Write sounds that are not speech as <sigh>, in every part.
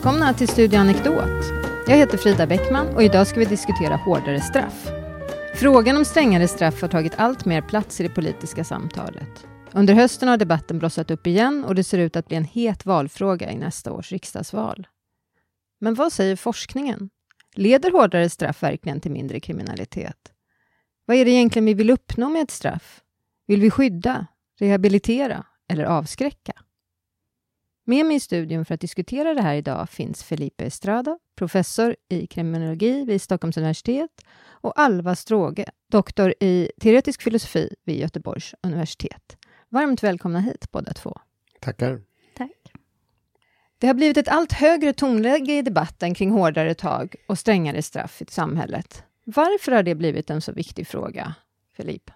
Välkomna till Studio Anekdot. Jag heter Frida Bäckman och idag ska vi diskutera hårdare straff. Frågan om strängare straff har tagit allt mer plats i det politiska samtalet. Under hösten har debatten blossat upp igen och det ser ut att bli en het valfråga i nästa års riksdagsval. Men vad säger forskningen? Leder hårdare straff verkligen till mindre kriminalitet? Vad är det egentligen vi vill uppnå med ett straff? Vill vi skydda, rehabilitera eller avskräcka? Med mig i studion för att diskutera det här idag finns Felipe Estrada, professor i kriminologi vid Stockholms universitet och Alva Stråge, doktor i teoretisk filosofi vid Göteborgs universitet. Varmt välkomna hit båda två. Tackar. Tack. Det har blivit ett allt högre tonläge i debatten kring hårdare tag och strängare straff i samhället. Varför har det blivit en så viktig fråga, Filip?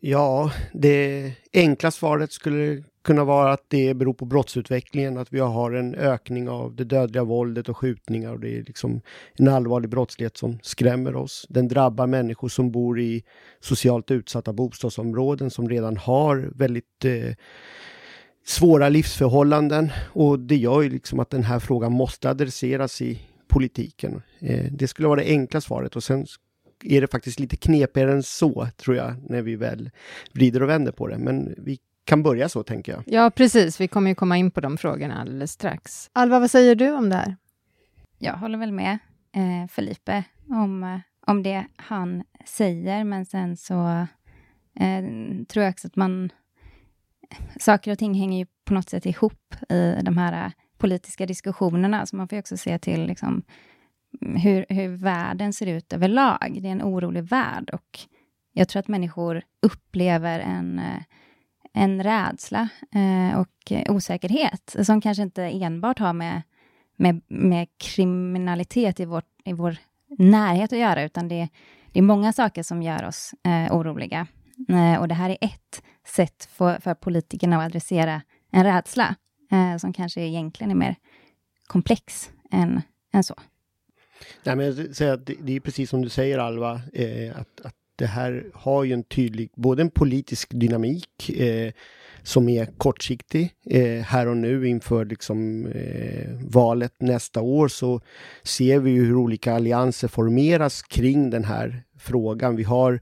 Ja, det enkla svaret skulle kunna vara att det beror på brottsutvecklingen, att vi har en ökning av det dödliga våldet och skjutningar och det är liksom en allvarlig brottslighet som skrämmer oss. Den drabbar människor som bor i socialt utsatta bostadsområden som redan har väldigt eh, svåra livsförhållanden och det gör ju liksom att den här frågan måste adresseras i politiken. Eh, det skulle vara det enkla svaret och sen är det faktiskt lite knepigare än så, tror jag, när vi väl vrider och vänder på det. Men vi kan börja så, tänker jag. Ja, precis. Vi kommer ju komma in på de frågorna alldeles strax. Alva, vad säger du om det här? Jag håller väl med eh, Felipe om, eh, om det han säger, men sen så eh, tror jag också att man... Saker och ting hänger ju på något sätt ihop i de här eh, politiska diskussionerna, så man får ju också se till liksom, hur, hur världen ser ut överlag. Det är en orolig värld och jag tror att människor upplever en, eh, en rädsla eh, och osäkerhet som kanske inte enbart har med, med, med kriminalitet i, vårt, i vår närhet att göra, utan det, det är många saker som gör oss eh, oroliga. Eh, och det här är ett sätt för, för politikerna att adressera en rädsla eh, som kanske egentligen är mer komplex än, än så. Nej, men jag det, det är precis som du säger Alva, eh, att, att det här har ju en tydlig, både en politisk dynamik eh, som är kortsiktig. Eh, här och nu inför liksom, eh, valet nästa år så ser vi ju hur olika allianser formeras kring den här frågan. Vi har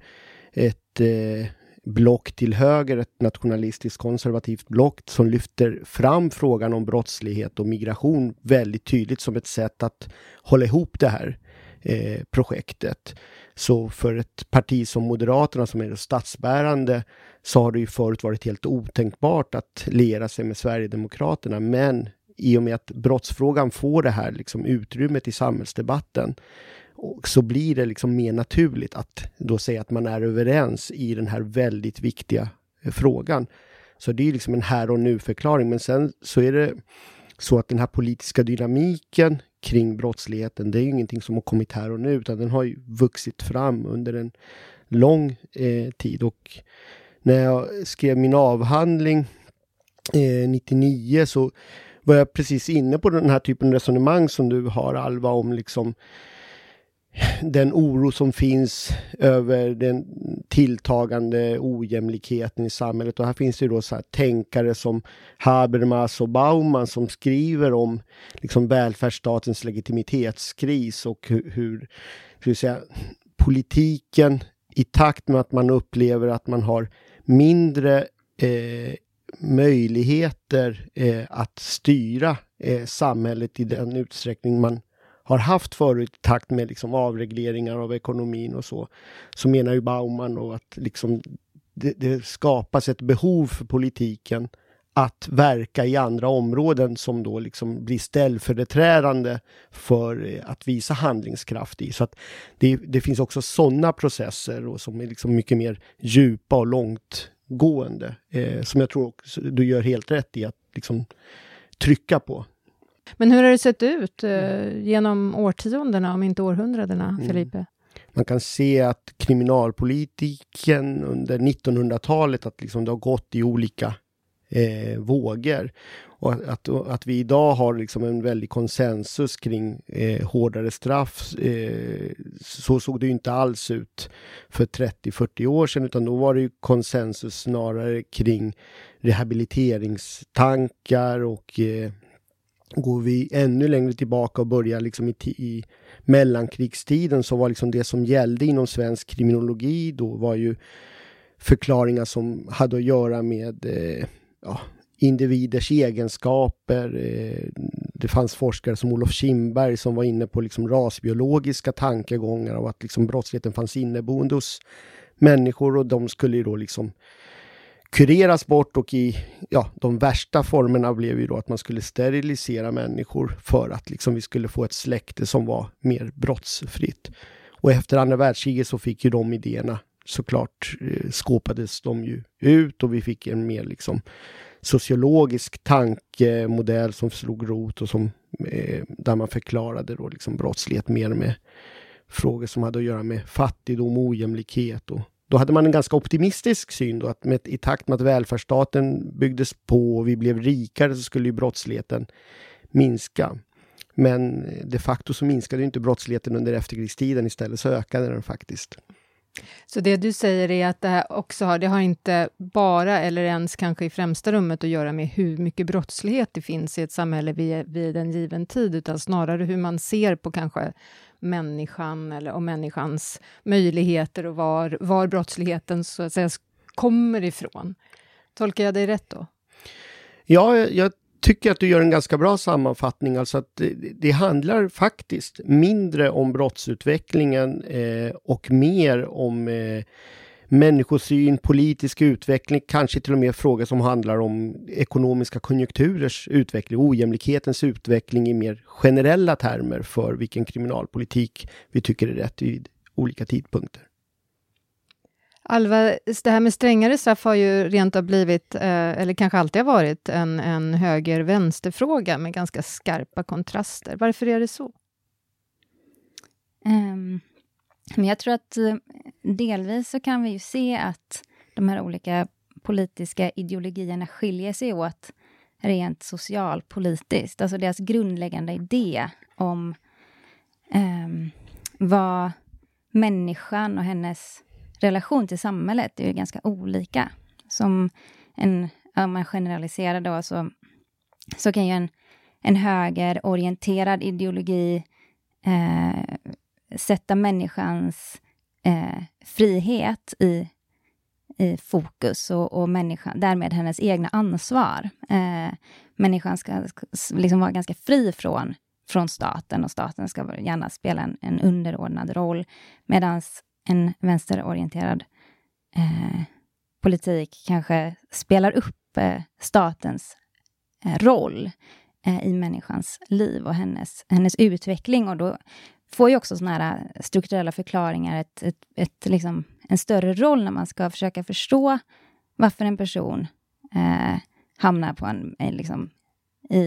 ett eh, block till höger, ett nationalistiskt konservativt block som lyfter fram frågan om brottslighet och migration väldigt tydligt som ett sätt att hålla ihop det här eh, projektet. Så för ett parti som Moderaterna som är det statsbärande så har det ju förut varit helt otänkbart att liera sig med Sverigedemokraterna. Men i och med att brottsfrågan får det här liksom utrymmet i samhällsdebatten så blir det liksom mer naturligt att då säga att man är överens i den här väldigt viktiga eh, frågan. Så det är liksom en här och nu förklaring. Men sen så är det så att den här politiska dynamiken kring brottsligheten, det är ju ingenting som har kommit här och nu, utan den har ju vuxit fram under en lång eh, tid. Och när jag skrev min avhandling eh, 99 så var jag precis inne på den här typen av resonemang som du har Alva om liksom den oro som finns över den tilltagande ojämlikheten i samhället. Och här finns det då så här tänkare som Habermas och Bauman som skriver om liksom välfärdsstatens legitimitetskris och hur, hur ska säga, politiken i takt med att man upplever att man har mindre eh, möjligheter eh, att styra eh, samhället i den utsträckning man har haft förut i takt med liksom avregleringar av ekonomin och så. Så menar ju Bauman då att liksom det, det skapas ett behov för politiken att verka i andra områden som då liksom blir ställföreträdande för eh, att visa handlingskraft i. Så att det, det finns också sådana processer och som är liksom mycket mer djupa och långtgående. Eh, som jag tror också du gör helt rätt i att liksom trycka på. Men hur har det sett ut eh, genom årtiondena, om inte århundradena, mm. Felipe? Man kan se att kriminalpolitiken under 1900-talet, att liksom det har gått i olika eh, vågor. Och att, att, att, vi idag har liksom en väldig konsensus kring eh, hårdare straff. Eh, så såg det inte alls ut för 30-40 år sedan, utan då var det konsensus snarare kring rehabiliteringstankar och eh, Går vi ännu längre tillbaka och börjar liksom i, i mellankrigstiden så var liksom det som gällde inom svensk kriminologi då var ju förklaringar som hade att göra med eh, ja, individers egenskaper. Eh, det fanns forskare som Olof Kindberg som var inne på liksom rasbiologiska tankegångar och att liksom brottsligheten fanns inneboende hos människor och de skulle ju då liksom kureras bort och i ja, de värsta formerna blev ju då att man skulle sterilisera människor för att liksom vi skulle få ett släkte som var mer brottsfritt. Och efter andra världskriget så fick ju de idéerna såklart eh, skåpades de ju ut och vi fick en mer liksom sociologisk tankemodell som slog rot och som eh, där man förklarade då liksom brottslighet mer med frågor som hade att göra med fattigdom, ojämlikhet och då hade man en ganska optimistisk syn då att med, i takt med att välfärdsstaten byggdes på och vi blev rikare så skulle ju brottsligheten minska. Men de facto så minskade inte brottsligheten under efterkrigstiden, istället så ökade den faktiskt. Så det du säger är att det här också har, det har inte bara, eller ens kanske i främsta rummet, att göra med hur mycket brottslighet det finns i ett samhälle vid, vid en given tid, utan snarare hur man ser på kanske människan eller om människans möjligheter och var, var brottsligheten så att säga kommer ifrån. Tolkar jag dig rätt då? Ja, jag tycker att du gör en ganska bra sammanfattning. Alltså att det, det handlar faktiskt mindre om brottsutvecklingen eh, och mer om eh, människosyn, politisk utveckling, kanske till och med frågor som handlar om ekonomiska konjunkturers utveckling, ojämlikhetens utveckling i mer generella termer för vilken kriminalpolitik vi tycker är rätt vid olika tidpunkter. Alva, det här med strängare straff har ju rent av blivit, eh, eller kanske alltid har varit, en, en höger-vänster-fråga med ganska skarpa kontraster. Varför är det så? Um, men jag tror att eh, delvis så kan vi ju se att de här olika politiska ideologierna skiljer sig åt rent socialpolitiskt. Alltså deras grundläggande idé om um, vad människan och hennes relation till samhället är ju ganska olika. Som en, om man generaliserar då, så, så kan ju en, en högerorienterad ideologi eh, sätta människans eh, frihet i, i fokus och, och människan, därmed hennes egna ansvar. Eh, människan ska, liksom vara ganska fri från, från staten och staten ska gärna spela en, en underordnad roll. Medan en vänsterorienterad eh, politik kanske spelar upp eh, statens eh, roll eh, i människans liv och hennes, hennes utveckling. Och då får ju också såna här äh, strukturella förklaringar ett, ett, ett, liksom, en större roll när man ska försöka förstå varför en person eh, hamnar på en, liksom, i,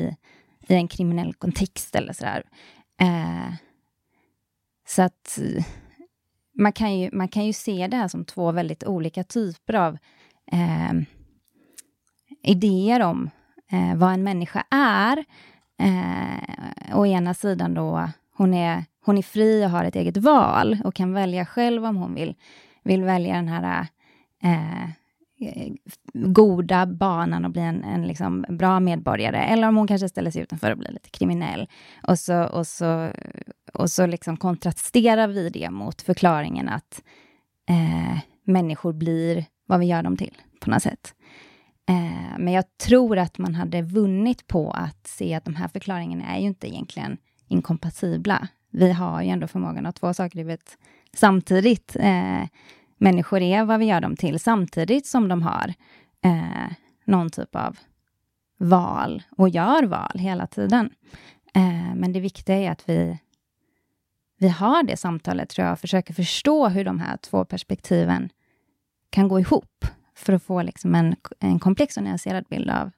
i en kriminell kontext eller sådär. Eh, så att man kan, ju, man kan ju se det här som två väldigt olika typer av eh, idéer om eh, vad en människa är. Eh, å ena sidan då, hon är, hon är fri och har ett eget val och kan välja själv om hon vill, vill välja den här eh, eh goda banan och bli en, en liksom bra medborgare, eller om hon kanske ställer sig utanför och blir lite kriminell. Och så, och så, och så liksom kontrasterar vi det mot förklaringen att eh, människor blir vad vi gör dem till, på något sätt. Eh, men jag tror att man hade vunnit på att se att de här förklaringarna är ju inte egentligen inkompatibla. Vi har ju ändå förmågan att ha två saker i huvudet samtidigt. Eh, människor är vad vi gör dem till, samtidigt som de har eh, någon typ av val och gör val hela tiden. Eh, men det viktiga är att vi, vi har det samtalet, tror jag, och försöker förstå hur de här två perspektiven kan gå ihop för att få liksom en, en komplex och nyanserad bild av,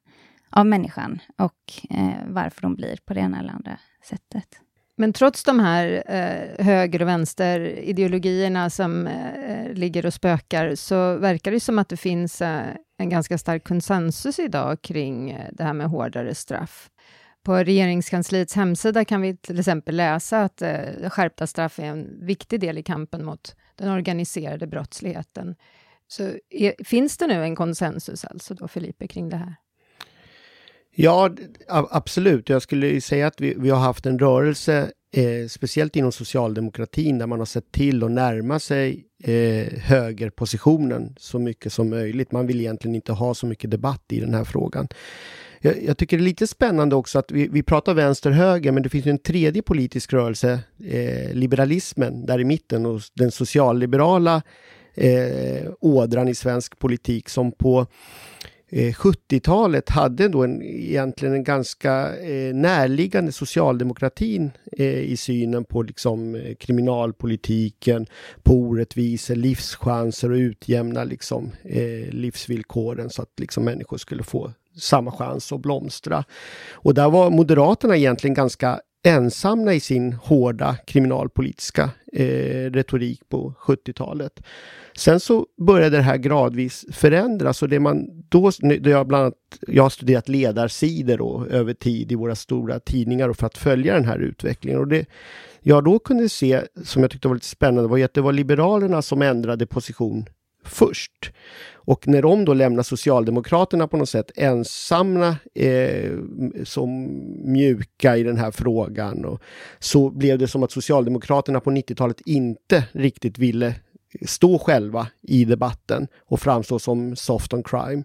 av människan och eh, varför de blir på det ena eller andra sättet. Men trots de här eh, höger och vänsterideologierna som eh, eh, ligger och spökar, så verkar det som att det finns eh, en ganska stark konsensus idag kring eh, det här med hårdare straff. På regeringskansliets hemsida kan vi till exempel läsa att eh, skärpta straff är en viktig del i kampen mot den organiserade brottsligheten. Så är, finns det nu en konsensus alltså då, Felipe, kring det här? Ja, absolut. Jag skulle säga att vi, vi har haft en rörelse, eh, speciellt inom socialdemokratin, där man har sett till att närma sig eh, högerpositionen så mycket som möjligt. Man vill egentligen inte ha så mycket debatt i den här frågan. Jag, jag tycker det är lite spännande också att vi, vi pratar vänster-höger, men det finns en tredje politisk rörelse, eh, liberalismen, där i mitten, och den socialliberala eh, ådran i svensk politik som på Eh, 70-talet hade då en, egentligen en ganska eh, närliggande socialdemokratin eh, i synen på liksom, eh, kriminalpolitiken, på orättvisor, livschanser och utjämna liksom, eh, livsvillkoren så att liksom, människor skulle få samma chans att blomstra. Och där var Moderaterna egentligen ganska ensamma i sin hårda kriminalpolitiska eh, retorik på 70-talet. Sen så började det här gradvis förändras och det man då, då jag bland annat, jag har studerat ledarsidor då, över tid i våra stora tidningar och för att följa den här utvecklingen. Och det jag då kunde se, som jag tyckte var lite spännande, var att det var Liberalerna som ändrade position först. Och när de då lämnar Socialdemokraterna på något sätt ensamma eh, som mjuka i den här frågan och så blev det som att Socialdemokraterna på 90-talet inte riktigt ville stå själva i debatten och framstå som soft on crime.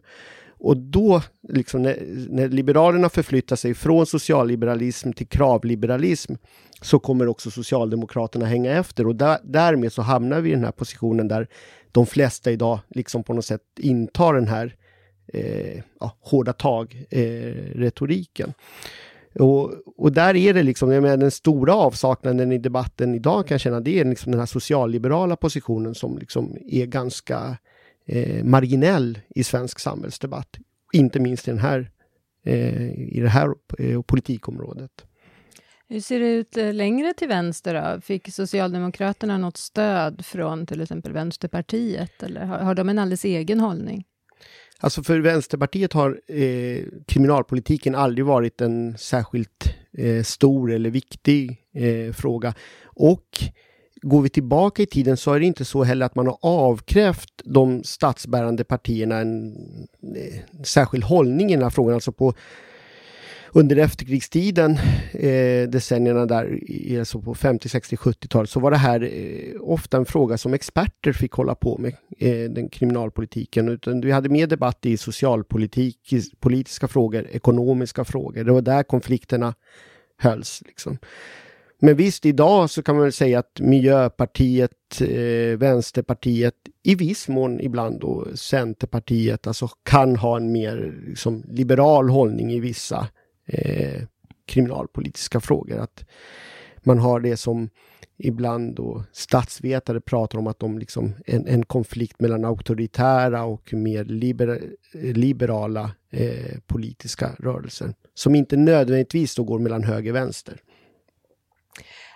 Och då, liksom när, när, Liberalerna förflyttar sig från socialliberalism till kravliberalism så kommer också Socialdemokraterna hänga efter och där, därmed så hamnar vi i den här positionen där de flesta idag liksom på något sätt intar den här eh, ja, hårda tag-retoriken. Eh, och, och där är det liksom, jag menar, den stora avsaknaden i debatten idag kan jag känna, det är liksom den här socialliberala positionen som liksom är ganska eh, marginell i svensk samhällsdebatt. Inte minst i, den här, eh, i det här eh, politikområdet. Hur ser det ut eh, längre till vänster då? Fick Socialdemokraterna något stöd från till exempel Vänsterpartiet eller har, har de en alldeles egen hållning? Alltså för Vänsterpartiet har eh, kriminalpolitiken aldrig varit en särskilt eh, stor eller viktig eh, fråga. Och går vi tillbaka i tiden så är det inte så heller att man har avkrävt de statsbärande partierna en, en eh, särskild hållning i den här frågan. Alltså på under efterkrigstiden, eh, decennierna där, alltså på 50, 60, 70-talet, så var det här eh, ofta en fråga som experter fick hålla på med, eh, den kriminalpolitiken. Utan vi hade mer debatt i socialpolitik, politiska frågor, ekonomiska frågor. Det var där konflikterna hölls. Liksom. Men visst, idag så kan man väl säga att Miljöpartiet, eh, Vänsterpartiet, i viss mån ibland då Centerpartiet, alltså kan ha en mer liksom, liberal hållning i vissa eh, kriminalpolitiska frågor. Att man har det som ibland då statsvetare pratar om att de liksom en, en konflikt mellan auktoritära och mer liber, liberala eh, politiska rörelser som inte nödvändigtvis då går mellan höger och vänster.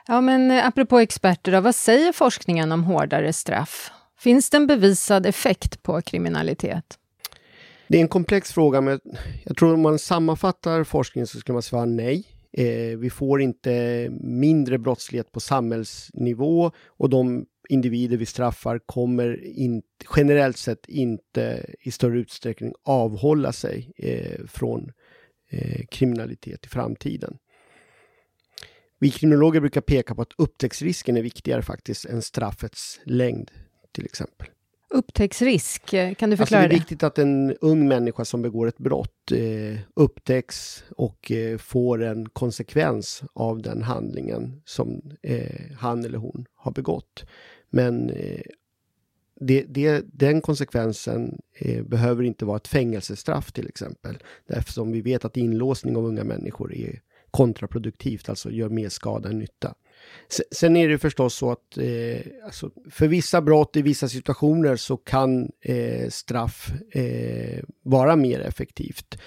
Ja, men eh, apropå experter, då, vad säger forskningen om hårdare straff? Finns det en bevisad effekt på kriminalitet? Det är en komplex fråga, men jag tror om man sammanfattar forskningen så skulle man svara nej. Eh, vi får inte mindre brottslighet på samhällsnivå och de individer vi straffar kommer in, generellt sett inte i större utsträckning avhålla sig eh, från eh, kriminalitet i framtiden. Vi kriminologer brukar peka på att upptäcktsrisken är viktigare faktiskt än straffets längd till exempel. Upptäcktsrisk, kan du förklara alltså det? Det är viktigt att en ung människa som begår ett brott eh, upptäcks och eh, får en konsekvens av den handlingen som eh, han eller hon har begått. Men eh, det, det, den konsekvensen eh, behöver inte vara ett fängelsestraff till exempel. Eftersom vi vet att inlåsning av unga människor är kontraproduktivt, alltså gör mer skada än nytta. Sen är det förstås så att eh, alltså för vissa brott i vissa situationer så kan eh, straff eh, vara mer effektivt.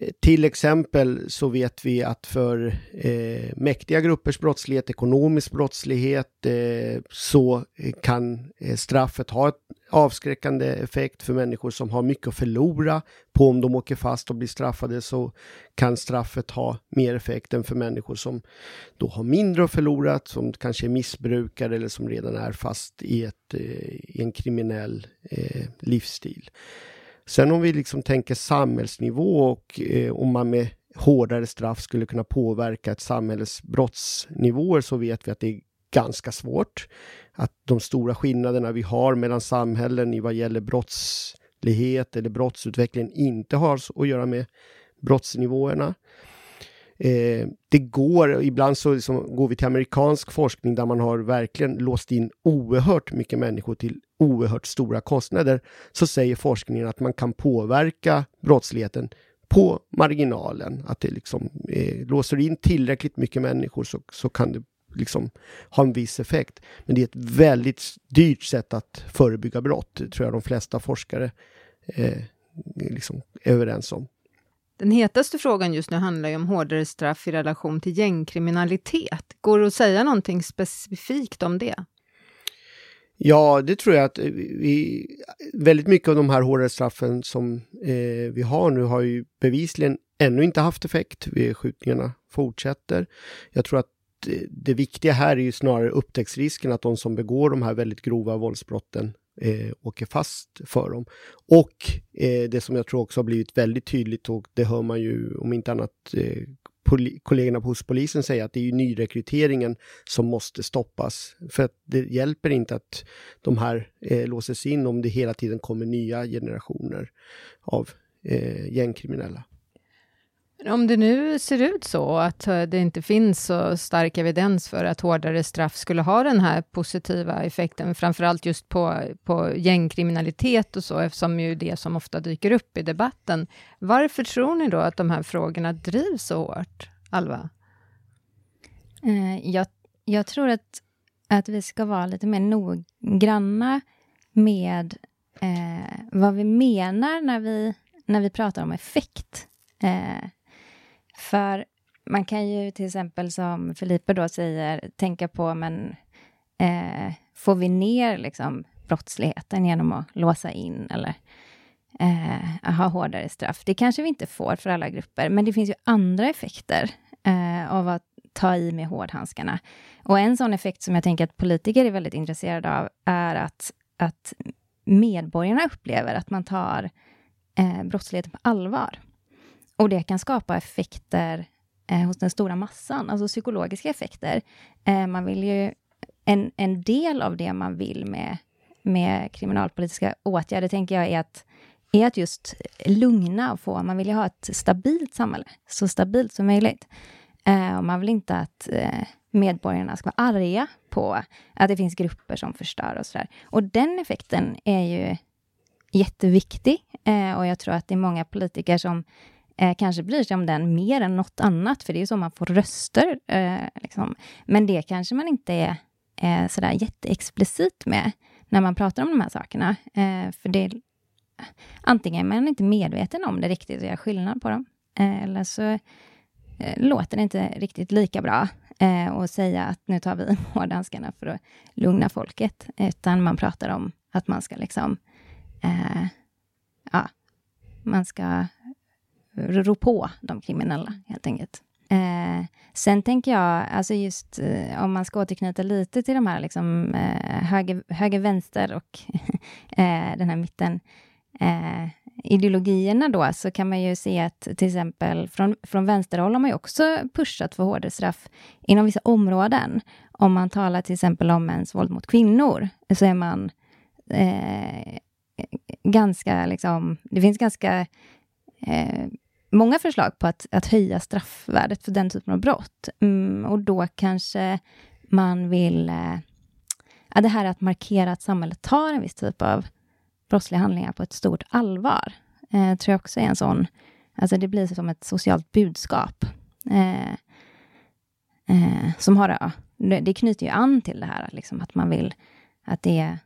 Eh, till exempel så vet vi att för eh, mäktiga gruppers brottslighet, ekonomisk brottslighet, eh, så eh, kan eh, straffet ha ett avskräckande effekt för människor som har mycket att förlora på om de åker fast och blir straffade så kan straffet ha mer effekt än för människor som då har mindre att förlora, som kanske är missbrukare eller som redan är fast i, ett, eh, i en kriminell eh, livsstil. Sen om vi liksom tänker samhällsnivå och eh, om man med hårdare straff skulle kunna påverka ett samhälles brottsnivåer så vet vi att det är ganska svårt. Att de stora skillnaderna vi har mellan samhällen i vad gäller brottslighet eller brottsutveckling inte har att göra med brottsnivåerna. Eh, det går, ibland så liksom går vi till amerikansk forskning där man har verkligen låst in oerhört mycket människor till oerhört stora kostnader. Så säger forskningen att man kan påverka brottsligheten på marginalen. Att det liksom eh, låser in tillräckligt mycket människor så, så kan det liksom ha en viss effekt. Men det är ett väldigt dyrt sätt att förebygga brott, det tror jag de flesta forskare eh, liksom är överens om. Den hetaste frågan just nu handlar ju om hårdare straff i relation till gängkriminalitet. Går det att säga någonting specifikt om det? Ja, det tror jag att eh, vi, väldigt mycket av de här hårdare straffen som eh, vi har nu har ju bevisligen ännu inte haft effekt. Skjutningarna fortsätter. Jag tror att det, det viktiga här är ju snarare upptäcktsrisken att de som begår de här väldigt grova våldsbrotten eh, åker fast för dem. Och eh, det som jag tror också har blivit väldigt tydligt och det hör man ju om inte annat eh, kollegorna hos polisen säga att det är ju nyrekryteringen som måste stoppas. För att det hjälper inte att de här eh, låses in om det hela tiden kommer nya generationer av eh, gängkriminella. Om det nu ser ut så att eh, det inte finns så stark evidens för att hårdare straff skulle ha den här positiva effekten, framförallt just på, på gängkriminalitet och så, eftersom ju det som ofta dyker upp i debatten. Varför tror ni då att de här frågorna drivs så hårt, Alva? Eh, jag, jag tror att, att vi ska vara lite mer noggranna med eh, vad vi menar när vi, när vi pratar om effekt. Eh, för man kan ju till exempel som Filipe då säger tänka på, men eh, får vi ner liksom brottsligheten genom att låsa in eller eh, ha hårdare straff? Det kanske vi inte får för alla grupper, men det finns ju andra effekter eh, av att ta i med hårdhandskarna. Och en sån effekt som jag tänker att politiker är väldigt intresserade av är att, att medborgarna upplever att man tar eh, brottsligheten på allvar. Och det kan skapa effekter eh, hos den stora massan, alltså psykologiska effekter. Eh, man vill ju, en, en del av det man vill med, med kriminalpolitiska åtgärder, tänker jag, är att, är att just lugna och få, man vill ju ha ett stabilt samhälle, så stabilt som möjligt. Eh, och man vill inte att eh, medborgarna ska vara arga på att det finns grupper som förstör och sådär. Och den effekten är ju jätteviktig eh, och jag tror att det är många politiker som eh, kanske bryr sig om den mer än något annat, för det är ju så man får röster. Eh, liksom. Men det kanske man inte är eh, sådär jätteexplicit med när man pratar om de här sakerna. Eh, för det, antingen är man inte medveten om det riktigt och gör skillnad på dem, eh, eller så eh, låter det inte riktigt lika bra eh, och säga att nu tar vi <laughs> hårdhandskarna för att lugna folket, utan man pratar om att man ska liksom, eh, ja, man ska rå på de kriminella, helt enkelt. Eh, sen tänker jag, alltså just eh, om man ska återknyta lite till de här liksom, eh, höger, höger, vänster och <laughs> eh, den här mitten eh, ideologierna då, så kan man ju se att till exempel från, från vänsterhåll har man ju också pushat för hårdare straff inom vissa områden. Om man talar till exempel om mäns våld mot kvinnor, så är man eh, ganska liksom, det finns ganska eh, många förslag på att, att höja straffvärdet för den typen av brott. Mm, och då kanske man vill... Eh, det här att markera att samhället tar en viss typ av brottsliga handlingar på ett stort allvar, eh, tror jag också är en sån... Alltså det blir som ett socialt budskap. Eh, eh, som har, ja, det knyter ju an till det här, liksom, att man vill att det,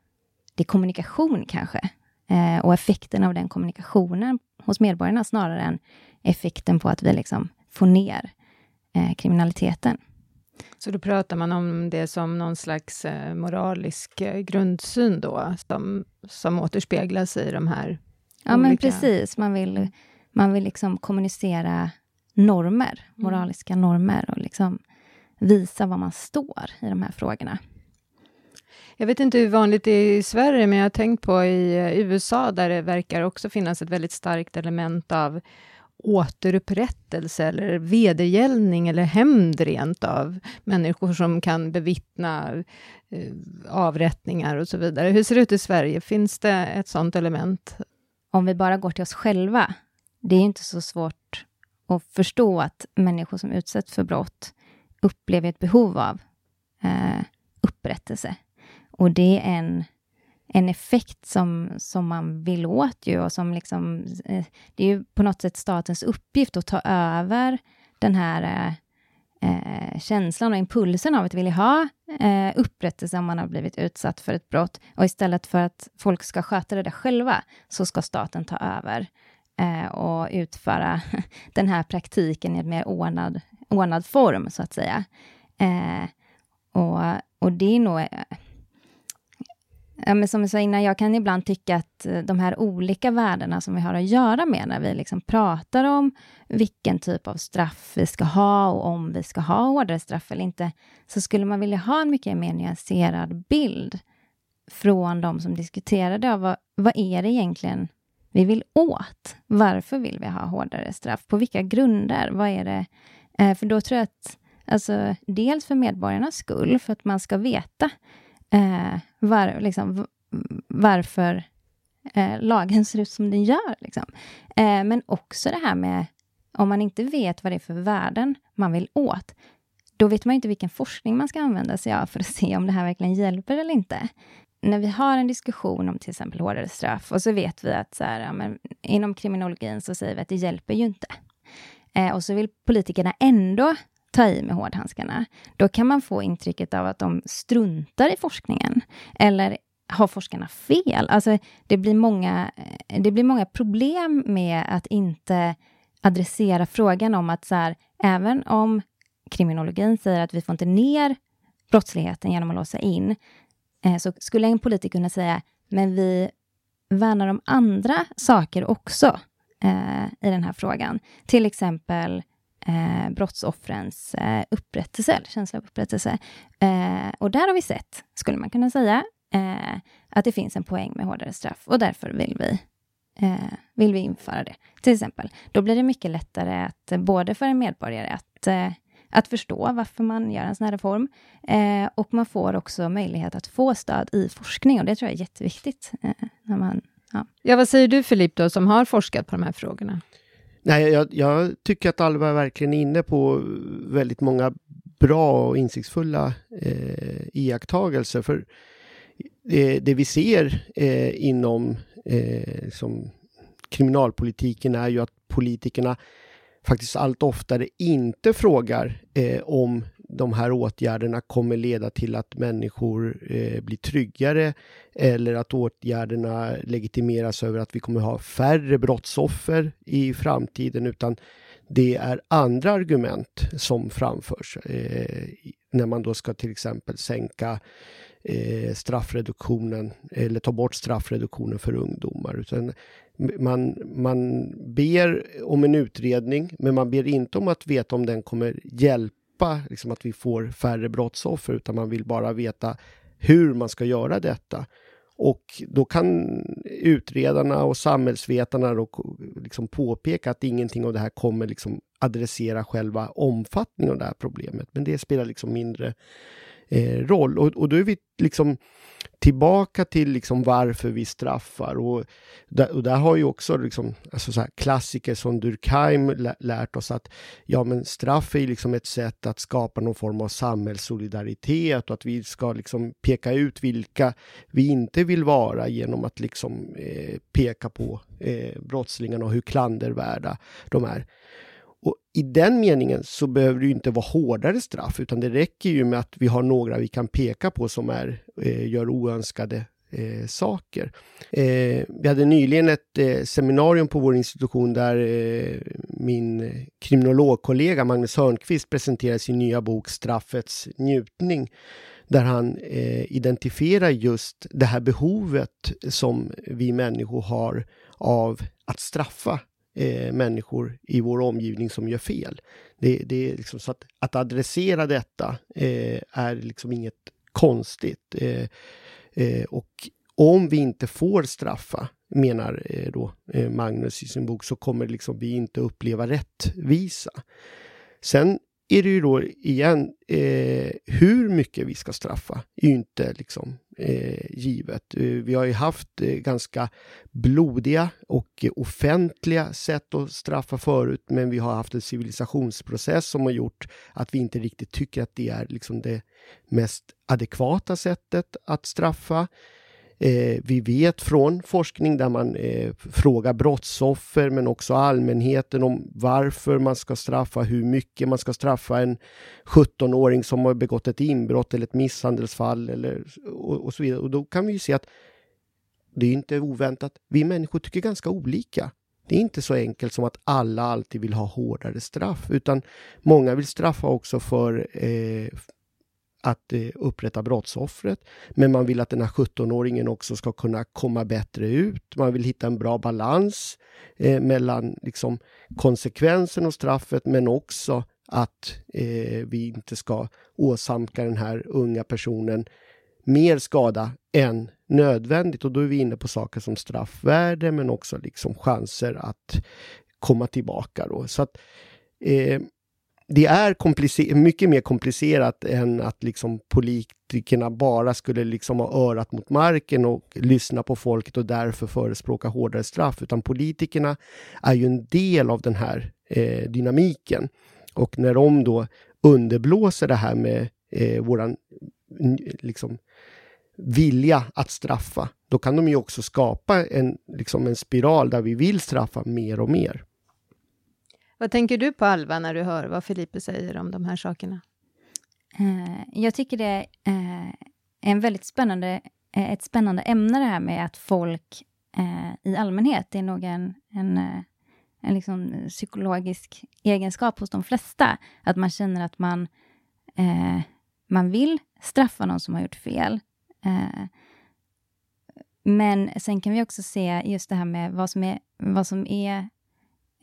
det är kommunikation kanske. Eh, och effekten av den kommunikationen hos medborgarna snarare än effekten på att vi liksom får ner eh, kriminaliteten. Så då pratar man om det som någon slags eh, moralisk eh, grundsyn då, som, som återspeglas i de här Ja, olika... men precis. Man vill, man vill liksom kommunicera normer, mm. moraliska normer och liksom visa var man står i de här frågorna. Jag vet inte hur vanligt det är i Sverige, men jag har tänkt på i eh, USA, där det verkar också finnas ett väldigt starkt element av återupprättelse eller vedergällning eller hämnd rent av människor som kan bevittna eh, avrättningar och så vidare. Hur ser det ut i Sverige? Finns det ett sådant element? Om vi bara går till oss själva, det är inte så svårt att förstå att människor som utsätts för brott upplever ett behov av eh, upprättelse. Och det är en en effekt som, som man vill åt ju och som liksom, eh, det är ju på något sätt statens uppgift att ta över den här eh, eh, känslan och impulsen av att vilja ha eh, upprättelse om man har blivit utsatt för ett brott. Och istället för att folk ska sköta det där själva, så ska staten ta över eh, och utföra <laughs> den här praktiken i en mer ordnad, ordnad form, så att säga. Eh, och, och det är nog eh, Ja, men som jag sa innan, jag kan ibland tycka att eh, de här olika värdena som vi har att göra med när vi liksom pratar om vilken typ av straff vi ska ha och om vi ska ha hårdare straff eller inte, så skulle man vilja ha en mycket mer nyanserad bild från de som diskuterar det. Vad, vad är det egentligen vi vill åt? Varför vill vi ha hårdare straff? På vilka grunder? Vad är det? Eh, för då tror jag att, alltså, dels för medborgarnas skull, för att man ska veta eh, var, liksom, varför eh, lagen ser ut som den gör. Liksom. Eh, men också det här med, om man inte vet vad det är för värden man vill åt, då vet man inte vilken forskning man ska använda sig av för att <laughs> se om det här verkligen hjälper eller inte. När vi har en diskussion om till exempel hårdare straff och så vet vi att så här, ja, men inom kriminologin så säger vi att det hjälper ju inte. Eh, och så vill politikerna ändå ta i med hårdhandskarna, då kan man få intrycket av att de struntar i forskningen. Eller har forskarna fel? Alltså, det, blir många, eh, det blir många problem med att inte adressera frågan om att så här, även om kriminologin säger att vi får inte ner brottsligheten genom att låsa in, eh, så skulle en politiker kunna säga, men vi värnar om andra saker också eh, i den här frågan. Till exempel eh, brottsoffrens eh, upprättelse, känsla av upprättelse. Eh, och där har vi sett, skulle man kunna säga, eh, att det finns en poäng med hårdare straff och därför vill vi, eh, vill vi införa det. Till exempel, då blir det mycket lättare att både för en medborgare att eh, att förstå varför man gör en sån här reform. Eh, och man får också möjlighet att få stöd i forskning och det tror jag är jätteviktigt. Eh, när man, ja. ja, vad säger du Filip då, som har forskat på de här frågorna? Nej, jag, jag, tycker att Alva är verkligen inne på väldigt många bra och insiktsfulla eh, iakttagelser. För det, det vi ser eh, inom eh, som kriminalpolitiken är ju att politikerna faktiskt allt oftare inte frågar eh, om de här åtgärderna kommer leda till att människor eh, blir tryggare eller att åtgärderna legitimeras över att vi kommer ha färre brottsoffer i framtiden utan det är andra argument som framförs eh, när man då ska till exempel sänka eh, straffreduktionen eller ta bort straffreduktionen för ungdomar. Utan man, man ber om en utredning men man ber inte om att veta om den kommer hjälpa stoppa liksom, att vi får färre brottsoffer, utan man vill bara veta hur man ska göra detta. Och då kan utredarna och samhällsvetarna då liksom påpeka att ingenting av det här kommer liksom adressera själva omfattningen av det här problemet. Men det spelar liksom mindre eh, roll. Och, och då är vi liksom tillbaka till liksom varför vi straffar. Och där, och där har ju också liksom, alltså så klassiker som Durkheim lärt oss att ja, men straff är liksom ett sätt att skapa någon form av samhällssolidaritet och att vi ska liksom peka ut vilka vi inte vill vara genom att liksom eh, peka på eh, brottslingarna och hur klandervärda de är. Och I den meningen så behöver det inte vara hårdare straff, utan det räcker ju med att vi har några vi kan peka på som är, eh, gör oönskade eh, saker. Eh, vi hade nyligen ett eh, seminarium på vår institution där eh, min kriminologkollega Magnus Hörnqvist presenterade sin nya bok Straffets njutning där han eh, identifierar just det här behovet som vi människor har av att straffa eh, människor i vår omgivning som gör fel. Det, det är liksom så att, att adressera detta eh, är liksom inget konstigt. Eh, eh, och om vi inte får straffa, menar eh, då eh, Magnus i sin bok, så kommer liksom vi inte uppleva rättvisa. Sen är det ju då igen, eh, hur mycket vi ska straffa är ju inte liksom eh, givet. Eh, vi har ju haft eh, ganska blodiga och offentliga sätt att straffa förut, men vi har haft en civilisationsprocess som har gjort att vi inte riktigt tycker att det är liksom det mest adekvata sättet att straffa. Eh, vi vet från forskning där man eh, frågar brottsoffer men också allmänheten om varför man ska straffa, hur mycket man ska straffa en 17-åring som har begått ett inbrott eller ett misshandelsfall eller, och, och så vidare. Och då kan vi ju se att det är inte oväntat. Vi människor tycker ganska olika. Det är inte så enkelt som att alla alltid vill ha hårdare straff, utan många vill straffa också för eh, att eh, upprätta brottsoffret. Men man vill att den här 17-åringen också ska kunna komma bättre ut. Man vill hitta en bra balans eh, mellan liksom, konsekvensen och straffet men också att eh, vi inte ska åsamka den här unga personen mer skada än nödvändigt. Och då är vi inne på saker som straffvärde men också liksom chanser att komma tillbaka. Då. Så att, eh, det är mycket mer komplicerat än att liksom politikerna bara skulle liksom ha örat mot marken och lyssna på folket och därför förespråka hårdare straff. Utan politikerna är ju en del av den här eh, dynamiken. Och när de då underblåser det här med eh, våran liksom, vilja att straffa, då kan de ju också skapa en, liksom en spiral där vi vill straffa mer och mer. Vad tänker du på, Alva, när du hör vad Felipe säger om de här sakerna? Eh, jag tycker det eh, är en väldigt spännande, eh, ett spännande ämne det här med att folk i allmänhet, det är nog en, en, en liksom psykologisk egenskap hos de flesta, att man känner att man, man vill straffa någon som har gjort fel. men sen kan vi också se just det här med vad som är, vad som är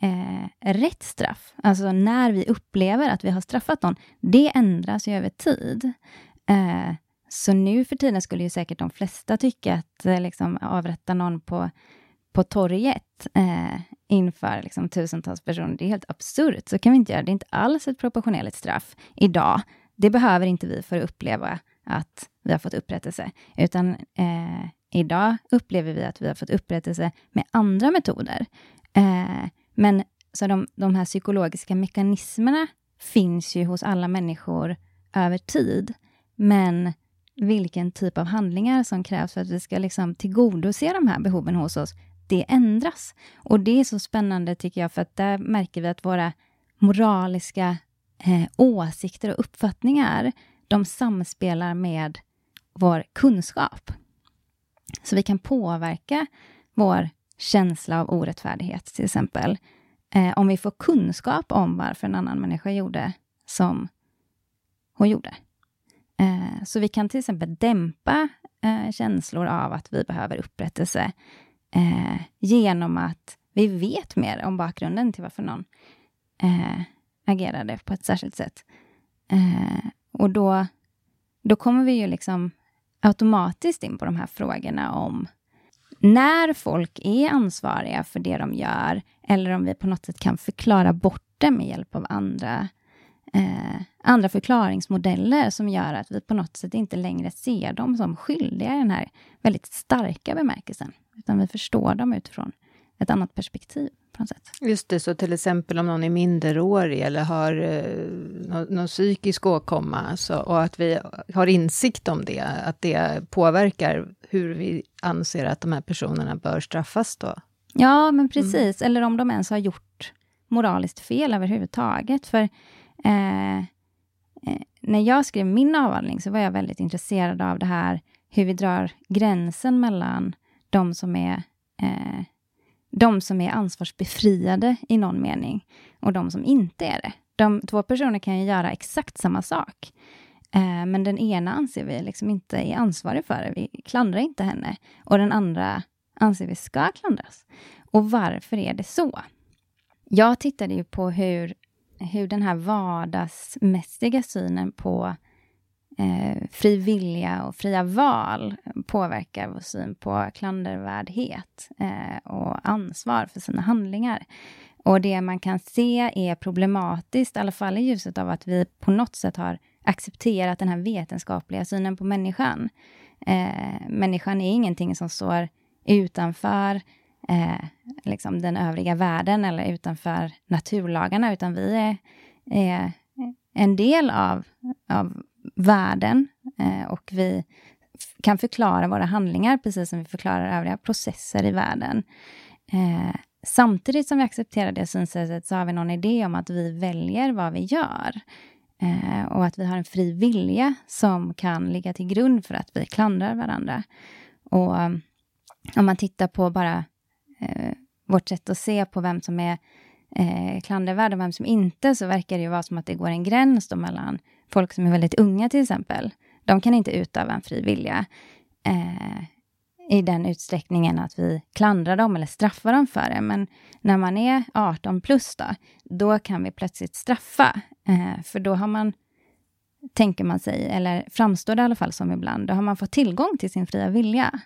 eh, rätt straff, alltså när vi upplever att vi har straffat någon, det ändras ju över tid. Eh, så nu för tiden skulle ju säkert de flesta tycka att eh, liksom, avrätta någon på, på torget eh, inför liksom, tusentals personer, det är helt absurt. Så kan vi inte göra. Det är inte alls ett proportionerligt straff idag. Det behöver inte vi för att uppleva att vi har fått upprättelse, utan eh, idag upplever vi att vi har fått upprättelse med andra metoder. Eh, men så de, de här psykologiska mekanismerna finns ju hos alla människor över tid. Men vilken typ av handlingar som krävs för att vi ska liksom tillgodose de här behoven hos oss, det ändras. Och det är så spännande tycker jag, för att där märker vi att våra moraliska eh, åsikter och uppfattningar, de samspelar med vår kunskap. Så vi kan påverka vår känsla av orättfärdighet till exempel. Eh, om vi får kunskap om varför en annan människa gjorde som hon gjorde. Eh, så vi kan till exempel dämpa eh, känslor av att vi behöver upprättelse eh, genom att vi vet mer om bakgrunden till varför någon eh, agerade på ett särskilt sätt. Eh, och då, då kommer vi ju liksom automatiskt in på de här frågorna om när folk är ansvariga för det de gör, eller om vi på något sätt kan förklara bort det med hjälp av andra, eh, andra förklaringsmodeller som gör att vi på något sätt inte längre ser dem som skyldiga i den här väldigt starka bemärkelsen, utan vi förstår dem utifrån ett annat perspektiv. På något sätt. Just det, så till exempel om någon är minderårig eller har eh, någon, någon psykisk åkomma så, och att vi har insikt om det, att det påverkar hur vi anser att de här personerna bör straffas då? Ja, men precis. Mm. Eller om de ens har gjort moraliskt fel överhuvudtaget. För eh, eh, när jag skrev min avhandling så var jag väldigt intresserad av det här hur vi drar gränsen mellan de som är eh, de som är ansvarsbefriade i någon mening och de som inte är det. De två personer kan ju göra exakt samma sak. Eh, men den ena anser vi liksom inte är ansvarig för det. Vi klandrar inte henne. Och den andra anser vi ska klandras. Och varför är det så? Jag tittade ju på hur, hur den här vardagsmässiga synen på eh, fri vilja och fria val påverkar vår syn på klandervärdhet eh, och ansvar för sina handlingar. Och det man kan se är problematiskt, i alla fall i ljuset av att vi på något sätt har accepterat den här vetenskapliga synen på människan. Eh, människan är ingenting som står utanför eh, liksom den övriga världen eller utanför naturlagarna, utan vi är, är en del av, av världen eh, och vi kan förklara våra handlingar precis som vi förklarar övriga processer i världen. Eh, samtidigt som vi accepterar det synsättet så har vi någon idé om att vi väljer vad vi gör. Eh, och att vi har en fri vilja som kan ligga till grund för att vi klandrar varandra. Och eh, om man tittar på bara eh, vårt sätt att se på vem som är eh, klandervärd och vem som inte, så verkar det ju vara som att det går en gräns då mellan folk som är väldigt unga till exempel. De kan inte utöva en fri vilja eh, i den utsträckningen att vi klandrar dem eller straffar dem för det. Men när man är 18 plus då, då kan vi plötsligt straffa. Eh, för då har man, tänker man sig, eller framstår det i alla fall som ibland, då har man fått tillgång till sin fria vilja.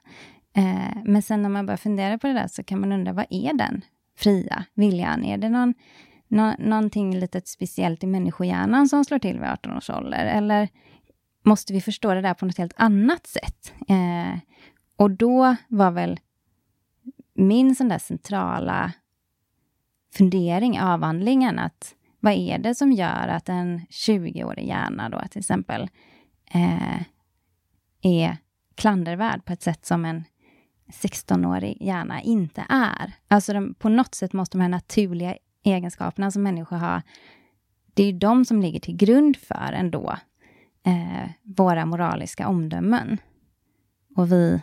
Eh, men sen när man börjar fundera på det där så kan man undra, vad är den fria viljan? Är det någon, nå, någonting lite speciellt i människohjärnan som slår till vid 18 års ålder? Eller måste vi förstå det där på något helt annat sätt? Eh, och då var väl min sån där centrala fundering, avhandlingen, att vad är det som gör att en 20-årig hjärna då till exempel eh, är klandervärd på ett sätt som en 16-årig hjärna inte är. Alltså de, på något sätt måste de här naturliga egenskaperna som människor har, det är ju de som ligger till grund för ändå eh, våra moraliska omdömen. Och vi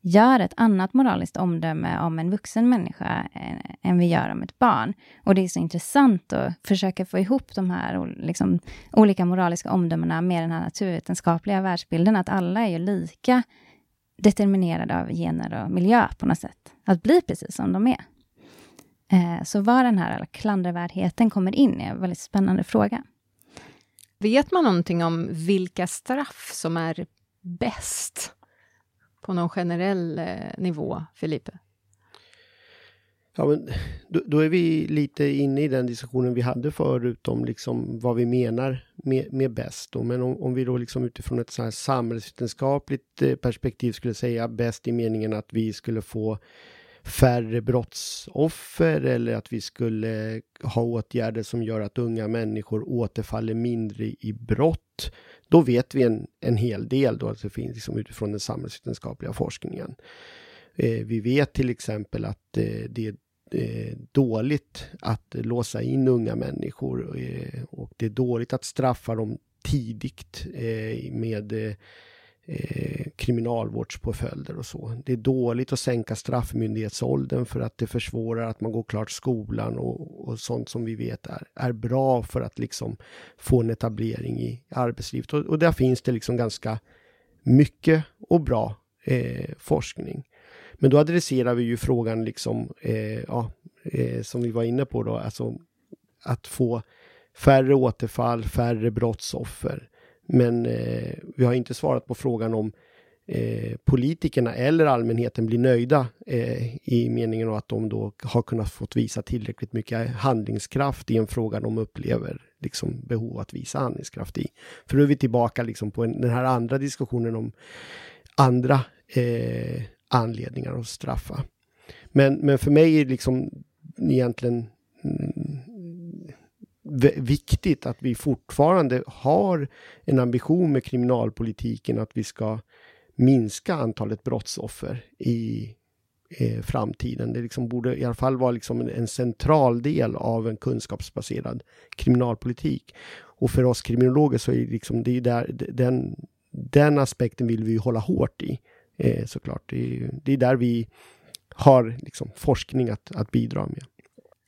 gör ett annat moraliskt omdöme om en vuxen människa eh, än vi gör om ett barn. Och det är så intressant att försöka få ihop de här liksom, olika moraliska omdömena med den här naturvetenskapliga världsbilden, att alla är ju lika determinerade av gener och miljö på något sätt. Att bli precis som de är. Eh, så var den här klandervärdheten kommer in är en väldigt spännande fråga. Vet man någonting om vilka straff som är bäst? På någon generell eh, nivå, Filipe? Ja, men då, då, är vi lite inne i den diskussionen vi hade förut om liksom vad vi menar med, med bäst. Då. Men om, om, vi då liksom utifrån ett så här samhällsvetenskapligt eh, perspektiv skulle säga bäst i meningen att vi skulle få färre brottsoffer eller att vi skulle ha åtgärder som gör att unga människor återfaller mindre i brott. Då vet vi en, en hel del då, alltså finns liksom utifrån den samhällsvetenskapliga forskningen. Eh, vi vet till exempel att eh, det är eh, dåligt att låsa in unga människor eh, och det är dåligt att straffa dem tidigt eh, med eh, Eh, kriminalvårdspåföljder och så. Det är dåligt att sänka straffmyndighetsåldern för att det försvårar att man går klart skolan och, och sånt som vi vet är, är bra för att liksom få en etablering i arbetslivet. Och, och där finns det liksom ganska mycket och bra eh, forskning. Men då adresserar vi ju frågan liksom, eh, ja, eh, som vi var inne på då, alltså att få färre återfall, färre brottsoffer. Men eh, vi har inte svarat på frågan om eh, politikerna eller allmänheten blir nöjda eh, i meningen att de då har kunnat fått visa tillräckligt mycket handlingskraft i en fråga de upplever liksom behov att visa handlingskraft i. För då är vi tillbaka liksom på en, den här andra diskussionen om andra eh, anledningar att straffa. Men, men för mig är det liksom egentligen viktigt att vi fortfarande har en ambition med kriminalpolitiken att vi ska minska antalet brottsoffer i eh, framtiden. Det liksom borde i alla fall vara liksom en, en, central del av en kunskapsbaserad kriminalpolitik. Och för oss kriminologer så är liksom, det är där, den, den aspekten vill vi hålla hårt i eh, såklart. Det är, det är där vi har liksom, forskning att, att bidra med.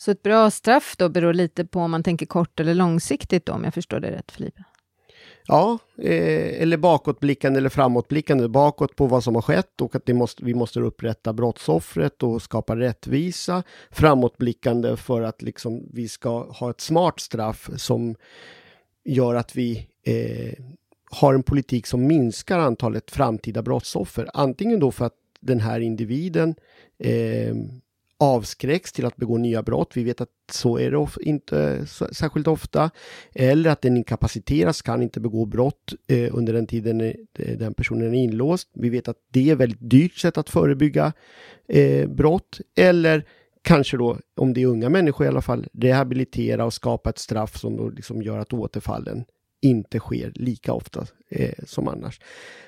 Så ett bra straff då beror lite på om man tänker kort eller långsiktigt då, om jag förstår det rätt, Felipe? Ja, eh, eller bakåtblickande eller framåtblickande. Bakåt på vad som har skett och att det måste, vi måste upprätta brottsoffret och skapa rättvisa. Framåtblickande för att liksom vi ska ha ett smart straff som gör att vi eh, har en politik som minskar antalet framtida brottsoffer. Antingen då för att den här individen eh, avskräcks till att begå nya brott. Vi vet att så är det of inte särskilt ofta. Eller att den inkapaciteras, kan inte begå brott eh, under den tiden eh, den personen är inlåst. Vi vet att det är ett väldigt dyrt sätt att förebygga eh, brott. Eller kanske då, om det är unga människor i alla fall, rehabilitera och skapa ett straff som då liksom gör att återfallen inte sker lika ofta eh, som annars.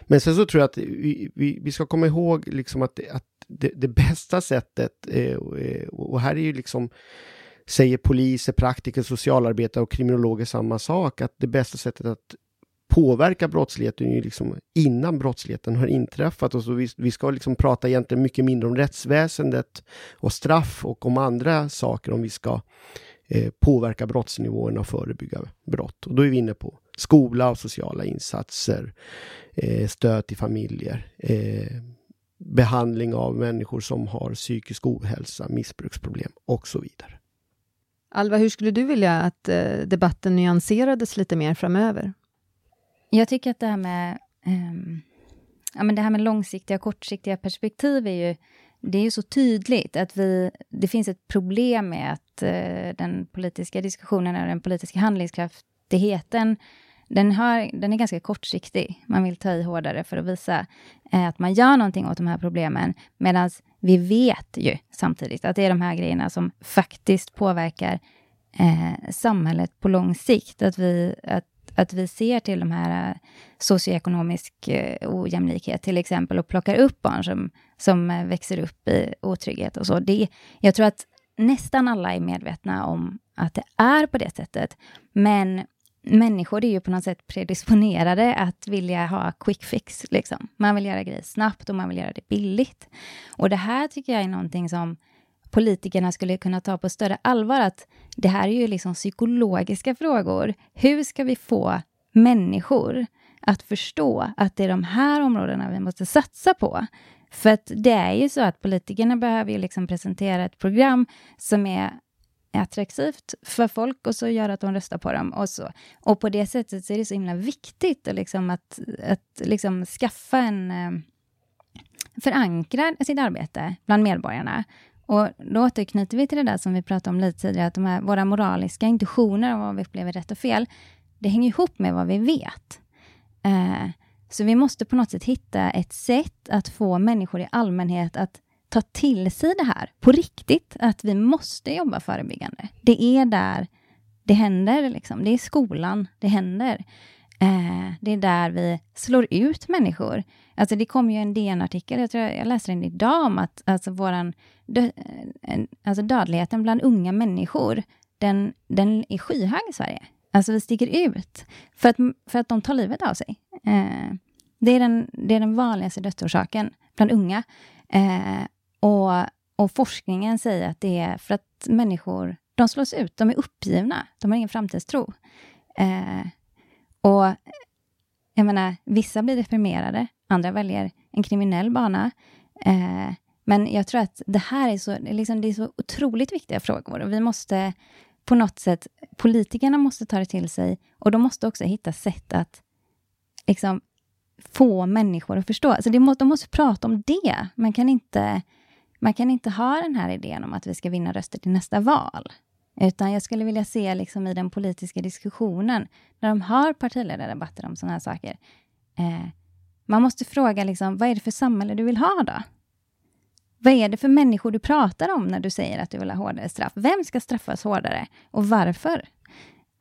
Men sen så tror jag att vi, vi, vi ska komma ihåg liksom att, att det, det bästa sättet, eh, och här är ju liksom säger poliser, praktiker, socialarbetare och kriminologer samma sak, att det bästa sättet att påverka brottsligheten är ju liksom innan brottsligheten har inträffat. Och så vi, vi ska liksom prata egentligen mycket mindre om rättsväsendet och straff och om andra saker om vi ska eh, påverka brottsnivåerna och förebygga brott. Och då är vi inne på skola och sociala insatser, eh, stöd till familjer, eh, behandling av människor som har psykisk ohälsa, missbruksproblem och så vidare. Alva, hur skulle du vilja att eh, debatten nyanserades lite mer framöver? Jag tycker att det här med, um, ja, men det här med långsiktiga och kortsiktiga perspektiv är ju, det är ju så tydligt att vi, det finns ett problem med att uh, den politiska diskussionen och den politiska handlingskraftigheten den, har, den är ganska kortsiktig. Man vill ta i hårdare för att visa eh, att man gör någonting åt de här problemen. Medan vi vet ju samtidigt att det är de här grejerna som faktiskt påverkar eh, samhället på lång sikt. Att vi, att, att vi ser till de här eh, socioekonomisk eh, ojämlikhet till exempel och plockar upp barn som, som eh, växer upp i otrygghet och så. Det, jag tror att nästan alla är medvetna om att det är på det sättet. Men människor är ju på något sätt predisponerade att vilja ha quick fix. Liksom. Man vill göra grejer snabbt och man vill göra det billigt. Och det här tycker jag är någonting som politikerna skulle kunna ta på större allvar. Att det här är ju liksom psykologiska frågor. Hur ska vi få människor att förstå att det är de här områdena vi måste satsa på? För att det är ju så att politikerna behöver ju liksom presentera ett program som är attraktivt för folk och så gör att de röstar på dem. Och, så. och på det sättet så är det så himla viktigt liksom att, att liksom skaffa en... Eh, Förankra sitt arbete bland medborgarna. Och då återknyter vi till det där som vi pratade om lite tidigare, att de här, våra moraliska intuitioner om vad vi upplever rätt och fel, det hänger ihop med vad vi vet. Eh, så vi måste på något sätt hitta ett sätt att få människor i allmänhet att ta till sig det här på riktigt, att vi måste jobba förebyggande. Det är där det händer, liksom. det är i skolan det händer. Eh, det är där vi slår ut människor. Alltså det kom ju en DN-artikel, jag tror jag läste den idag, om att alltså våran dö, eh, alltså dödligheten bland unga människor, den, den är skyhög i Sverige. Alltså vi sticker ut för att, för att de tar livet av sig. Eh, det, är den, det är den vanligaste dödsorsaken bland unga. Eh, och, och forskningen säger att det är för att människor, de slås ut, de är uppgivna, de har ingen framtidstro. Eh, och jag menar, vissa blir deprimerade, andra väljer en kriminell bana. Eh, men jag tror att det här är så, liksom, det är så otroligt viktiga frågor och vi måste på något sätt, politikerna måste ta det till sig och de måste också hitta sätt att liksom, få människor att förstå. Alltså det må, de måste prata om det. Man kan inte man kan inte ha den här idén om att vi ska vinna röster till nästa val. Utan jag skulle vilja se liksom i den politiska diskussionen, när de har partiledardebatter om sådana här saker, eh, man måste fråga liksom, vad är det för samhälle du vill ha då? Vad är det för människor du pratar om när du säger att du vill ha hårdare straff? Vem ska straffas hårdare och varför?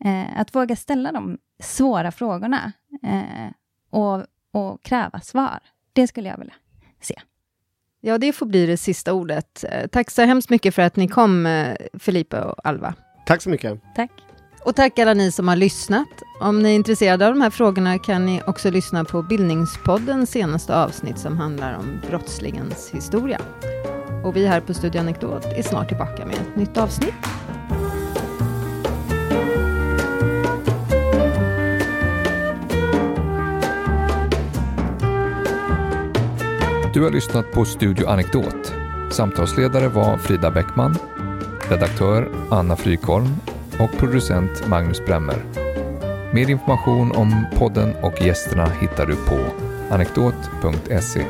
Eh, att våga ställa de svåra frågorna eh, och, och kräva svar, det skulle jag vilja se. Ja, det får bli det sista ordet. Eh, tack så hemskt mycket för att ni kom, eh, Felipe och Alva. Tack så mycket. Tack. Och tack alla ni som har lyssnat. Om ni är intresserade av de här frågorna kan ni också lyssna på Bildningspoddens senaste avsnitt som handlar om brottslingens historia. Och vi här på Studio Anekdot är snart tillbaka med ett nytt avsnitt. Du har lyssnat på Studio Anekdot. Samtalsledare var Frida Bäckman, redaktör Anna Frykholm och producent Magnus Bremmer. Mer information om podden och gästerna hittar du på anekdot.se.